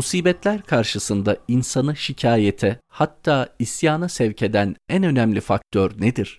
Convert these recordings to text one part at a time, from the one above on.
Musibetler karşısında insanı şikayete, hatta isyana sevk eden en önemli faktör nedir?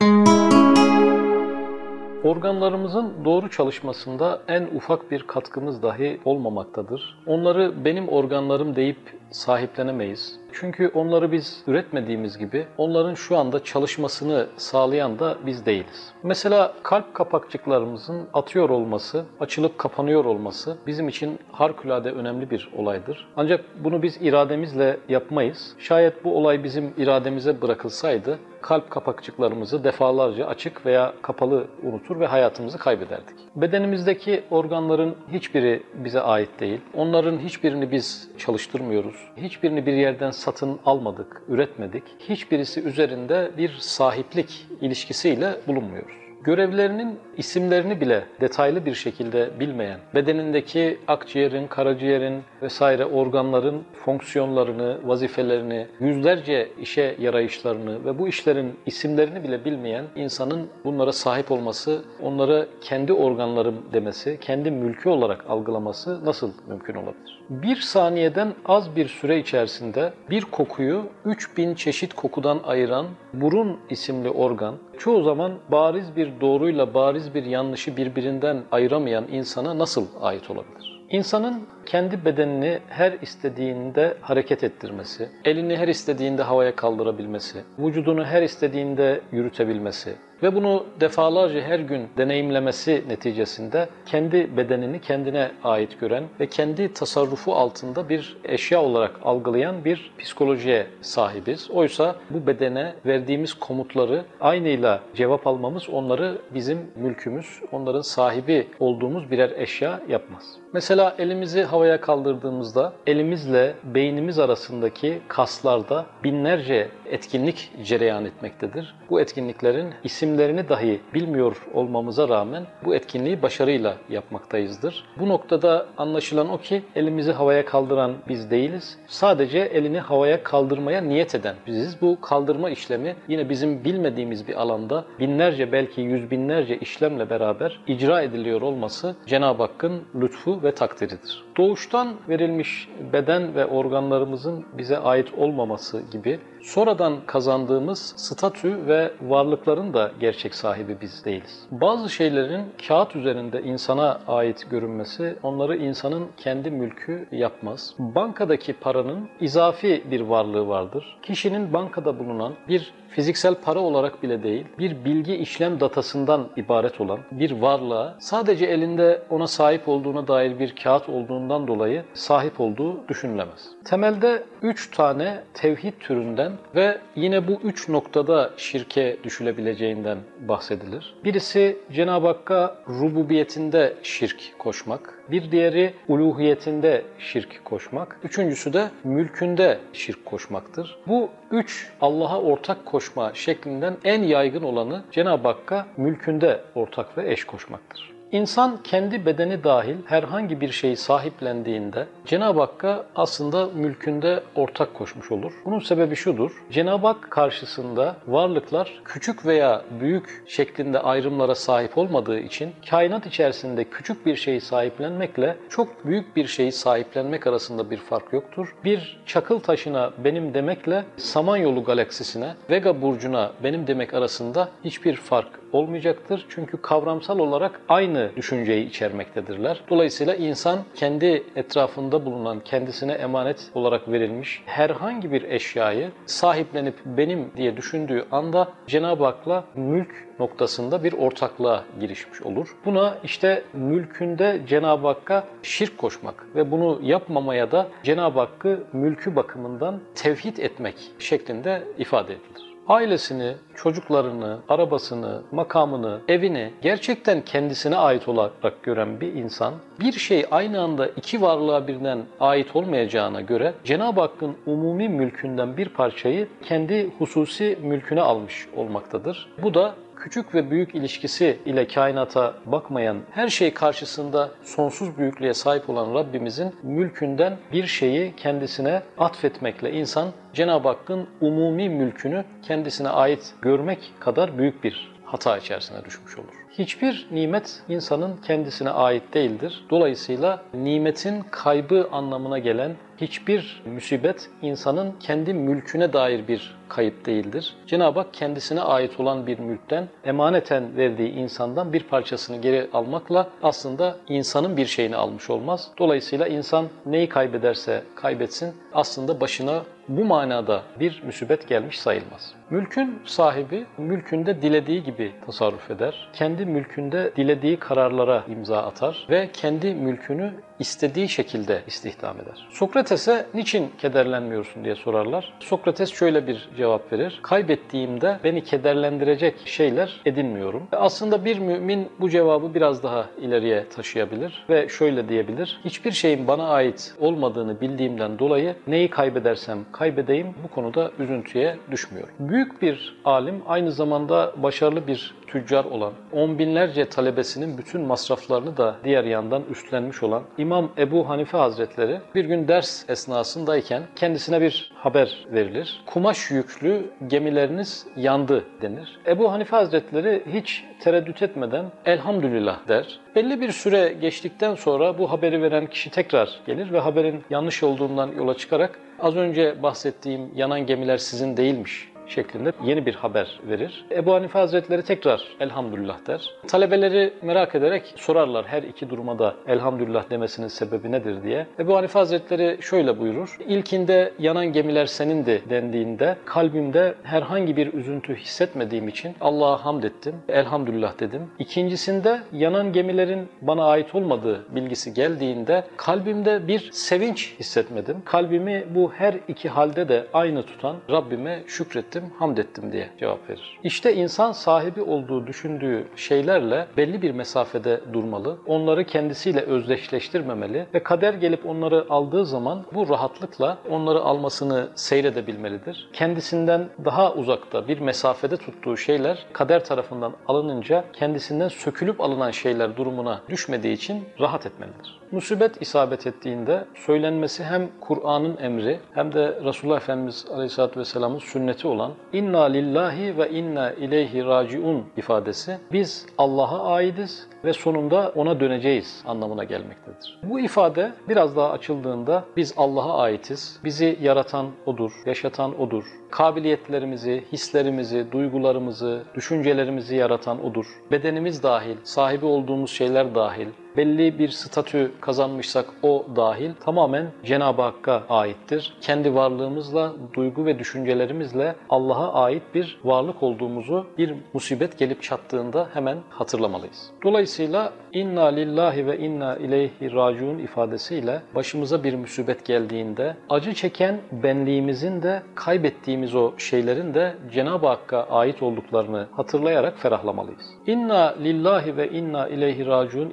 Organlarımızın doğru çalışmasında en ufak bir katkımız dahi olmamaktadır. Onları benim organlarım deyip sahiplenemeyiz. Çünkü onları biz üretmediğimiz gibi onların şu anda çalışmasını sağlayan da biz değiliz. Mesela kalp kapakçıklarımızın atıyor olması, açılıp kapanıyor olması bizim için harikulade önemli bir olaydır. Ancak bunu biz irademizle yapmayız. Şayet bu olay bizim irademize bırakılsaydı kalp kapakçıklarımızı defalarca açık veya kapalı unutur ve hayatımızı kaybederdik. Bedenimizdeki organların hiçbiri bize ait değil. Onların hiçbirini biz çalıştırmıyoruz. Hiçbirini bir yerden satın almadık, üretmedik. Hiçbirisi üzerinde bir sahiplik ilişkisiyle bulunmuyoruz görevlerinin isimlerini bile detaylı bir şekilde bilmeyen, bedenindeki akciğerin, karaciğerin vesaire organların fonksiyonlarını, vazifelerini, yüzlerce işe yarayışlarını ve bu işlerin isimlerini bile bilmeyen insanın bunlara sahip olması, onlara kendi organlarım demesi, kendi mülkü olarak algılaması nasıl mümkün olabilir? Bir saniyeden az bir süre içerisinde bir kokuyu 3000 çeşit kokudan ayıran burun isimli organ, çoğu zaman bariz bir doğruyla bariz bir yanlışı birbirinden ayıramayan insana nasıl ait olabilir? İnsanın kendi bedenini her istediğinde hareket ettirmesi, elini her istediğinde havaya kaldırabilmesi, vücudunu her istediğinde yürütebilmesi ve bunu defalarca her gün deneyimlemesi neticesinde kendi bedenini kendine ait gören ve kendi tasarrufu altında bir eşya olarak algılayan bir psikolojiye sahibiz. Oysa bu bedene verdiğimiz komutları aynıyla cevap almamız onları bizim mülkümüz, onların sahibi olduğumuz birer eşya yapmaz. Mesela elimizi havaya kaldırdığımızda elimizle beynimiz arasındaki kaslarda binlerce etkinlik cereyan etmektedir. Bu etkinliklerin isimlerini dahi bilmiyor olmamıza rağmen bu etkinliği başarıyla yapmaktayızdır. Bu noktada anlaşılan o ki elimizi havaya kaldıran biz değiliz. Sadece elini havaya kaldırmaya niyet eden biziz. Bu kaldırma işlemi yine bizim bilmediğimiz bir alanda binlerce belki yüz binlerce işlemle beraber icra ediliyor olması Cenab-ı Hakk'ın lütfu ve takdiridir. Doğuştan verilmiş beden ve organlarımızın bize ait olmaması gibi sonradan kazandığımız statü ve varlıkların da gerçek sahibi biz değiliz. Bazı şeylerin kağıt üzerinde insana ait görünmesi onları insanın kendi mülkü yapmaz. Bankadaki paranın izafi bir varlığı vardır. Kişinin bankada bulunan bir fiziksel para olarak bile değil, bir bilgi işlem datasından ibaret olan bir varlığa sadece elinde ona sahip olduğuna dair bir kağıt olduğundan dolayı sahip olduğu düşünülemez. Temelde üç tane tevhid türünden ve yine bu üç noktada şirke düşülebileceğinden bahsedilir. Birisi Cenab-ı Hakk'a rububiyetinde şirk koşmak, bir diğeri uluhiyetinde şirk koşmak, üçüncüsü de mülkünde şirk koşmaktır. Bu üç Allah'a ortak koşma şeklinden en yaygın olanı Cenab-ı Hakk'a mülkünde ortak ve eş koşmaktır. İnsan kendi bedeni dahil herhangi bir şeyi sahiplendiğinde Cenab-ı Hakk'a aslında mülkünde ortak koşmuş olur. Bunun sebebi şudur. Cenab-ı Hak karşısında varlıklar küçük veya büyük şeklinde ayrımlara sahip olmadığı için kainat içerisinde küçük bir şeyi sahiplenmekle çok büyük bir şeyi sahiplenmek arasında bir fark yoktur. Bir çakıl taşına benim demekle Samanyolu galaksisine, Vega burcuna benim demek arasında hiçbir fark olmayacaktır. Çünkü kavramsal olarak aynı düşünceyi içermektedirler. Dolayısıyla insan kendi etrafında bulunan, kendisine emanet olarak verilmiş herhangi bir eşyayı sahiplenip benim diye düşündüğü anda Cenab-ı Hak'la mülk noktasında bir ortaklığa girişmiş olur. Buna işte mülkünde Cenab-ı Hakk'a şirk koşmak ve bunu yapmamaya da Cenab-ı Hakk'ı mülkü bakımından tevhid etmek şeklinde ifade edilir ailesini, çocuklarını, arabasını, makamını, evini gerçekten kendisine ait olarak gören bir insan, bir şey aynı anda iki varlığa birden ait olmayacağına göre Cenab-ı Hakk'ın umumi mülkünden bir parçayı kendi hususi mülküne almış olmaktadır. Bu da küçük ve büyük ilişkisi ile kainata bakmayan, her şey karşısında sonsuz büyüklüğe sahip olan Rabbimizin mülkünden bir şeyi kendisine atfetmekle insan Cenab-ı Hakk'ın umumi mülkünü kendisine ait görmek kadar büyük bir hata içerisine düşmüş olur. Hiçbir nimet insanın kendisine ait değildir. Dolayısıyla nimetin kaybı anlamına gelen hiçbir musibet insanın kendi mülküne dair bir kayıp değildir. Cenab-ı Hak kendisine ait olan bir mülkten emaneten verdiği insandan bir parçasını geri almakla aslında insanın bir şeyini almış olmaz. Dolayısıyla insan neyi kaybederse kaybetsin aslında başına bu manada bir müsibet gelmiş sayılmaz. Mülkün sahibi mülkünde dilediği gibi tasarruf eder. Kendi mülkünde dilediği kararlara imza atar ve kendi mülkünü istediği şekilde istihdam eder. Sokrates'e niçin kederlenmiyorsun diye sorarlar. Sokrates şöyle bir cevap verir. Kaybettiğimde beni kederlendirecek şeyler edinmiyorum. Aslında bir mümin bu cevabı biraz daha ileriye taşıyabilir ve şöyle diyebilir. Hiçbir şeyin bana ait olmadığını bildiğimden dolayı neyi kaybedersem kaybedeyim bu konuda üzüntüye düşmüyorum. Büyük bir alim aynı zamanda başarılı bir tüccar olan, on binlerce talebesinin bütün masraflarını da diğer yandan üstlenmiş olan İmam Ebu Hanife Hazretleri bir gün ders esnasındayken kendisine bir haber verilir. Kumaş yüklü gemileriniz yandı denir. Ebu Hanife Hazretleri hiç tereddüt etmeden elhamdülillah der. Belli bir süre geçtikten sonra bu haberi veren kişi tekrar gelir ve haberin yanlış olduğundan yola çıkarak az önce bahsettiğim yanan gemiler sizin değilmiş şeklinde yeni bir haber verir. Ebu Hanife Hazretleri tekrar elhamdülillah der. Talebeleri merak ederek sorarlar her iki duruma da elhamdülillah demesinin sebebi nedir diye. Ebu Hanife Hazretleri şöyle buyurur. İlkinde yanan gemiler senindi dendiğinde kalbimde herhangi bir üzüntü hissetmediğim için Allah'a hamd ettim. Elhamdülillah dedim. İkincisinde yanan gemilerin bana ait olmadığı bilgisi geldiğinde kalbimde bir sevinç hissetmedim. Kalbimi bu her iki halde de aynı tutan Rabbime şükrettim ettim, hamd ettim diye cevap verir. İşte insan sahibi olduğu düşündüğü şeylerle belli bir mesafede durmalı. Onları kendisiyle özdeşleştirmemeli ve kader gelip onları aldığı zaman bu rahatlıkla onları almasını seyredebilmelidir. Kendisinden daha uzakta bir mesafede tuttuğu şeyler kader tarafından alınınca kendisinden sökülüp alınan şeyler durumuna düşmediği için rahat etmelidir. Musibet isabet ettiğinde söylenmesi hem Kur'an'ın emri hem de Resulullah Efendimiz Aleyhisselatü Vesselam'ın sünneti olan inna lillahi ve inna ileyhi raciun ifadesi biz Allah'a aidiz ve sonunda ona döneceğiz anlamına gelmektedir. Bu ifade biraz daha açıldığında biz Allah'a aitiz, bizi yaratan O'dur, yaşatan O'dur, kabiliyetlerimizi, hislerimizi, duygularımızı, düşüncelerimizi yaratan O'dur. Bedenimiz dahil, sahibi olduğumuz şeyler dahil, belli bir statü kazanmışsak o dahil tamamen Cenab-ı Hakk'a aittir. Kendi varlığımızla, duygu ve düşüncelerimizle Allah'a ait bir varlık olduğumuzu bir musibet gelip çattığında hemen hatırlamalıyız. Dolayısıyla inna lillahi ve inna ileyhi raciun ifadesiyle başımıza bir musibet geldiğinde acı çeken benliğimizin de kaybettiğimiz o şeylerin de Cenab-ı Hakk'a ait olduklarını hatırlayarak ferahlamalıyız. İnna lillahi ve inna ileyhi raciun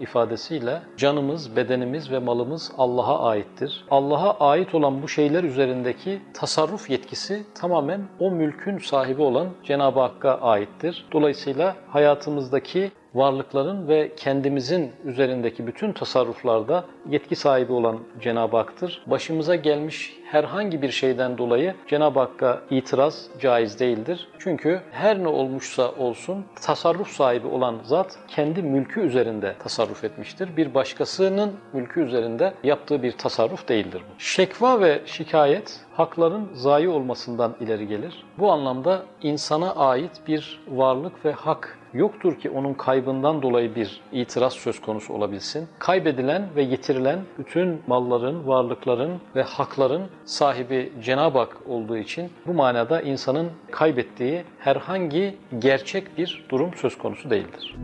ifadesiyle canımız, bedenimiz ve malımız Allah'a aittir. Allah'a ait olan bu şeyler üzerindeki tasarruf yetkisi tamamen o mülkün sahibi olan Cenab-ı Hakk'a aittir. Dolayısıyla hayatımızdaki varlıkların ve kendimizin üzerindeki bütün tasarruflarda yetki sahibi olan Cenab-ı Hak'tır. Başımıza gelmiş herhangi bir şeyden dolayı Cenab-ı Hakk'a itiraz caiz değildir. Çünkü her ne olmuşsa olsun tasarruf sahibi olan zat kendi mülkü üzerinde tasarruf etmiştir. Bir başkasının mülkü üzerinde yaptığı bir tasarruf değildir bu. Şekva ve şikayet hakların zayi olmasından ileri gelir. Bu anlamda insana ait bir varlık ve hak yoktur ki onun kaybından dolayı bir itiraz söz konusu olabilsin. Kaybedilen ve yitirilen bütün malların, varlıkların ve hakların sahibi Cenab-ı Hak olduğu için bu manada insanın kaybettiği herhangi gerçek bir durum söz konusu değildir.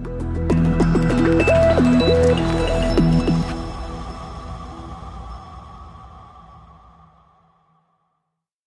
Müzik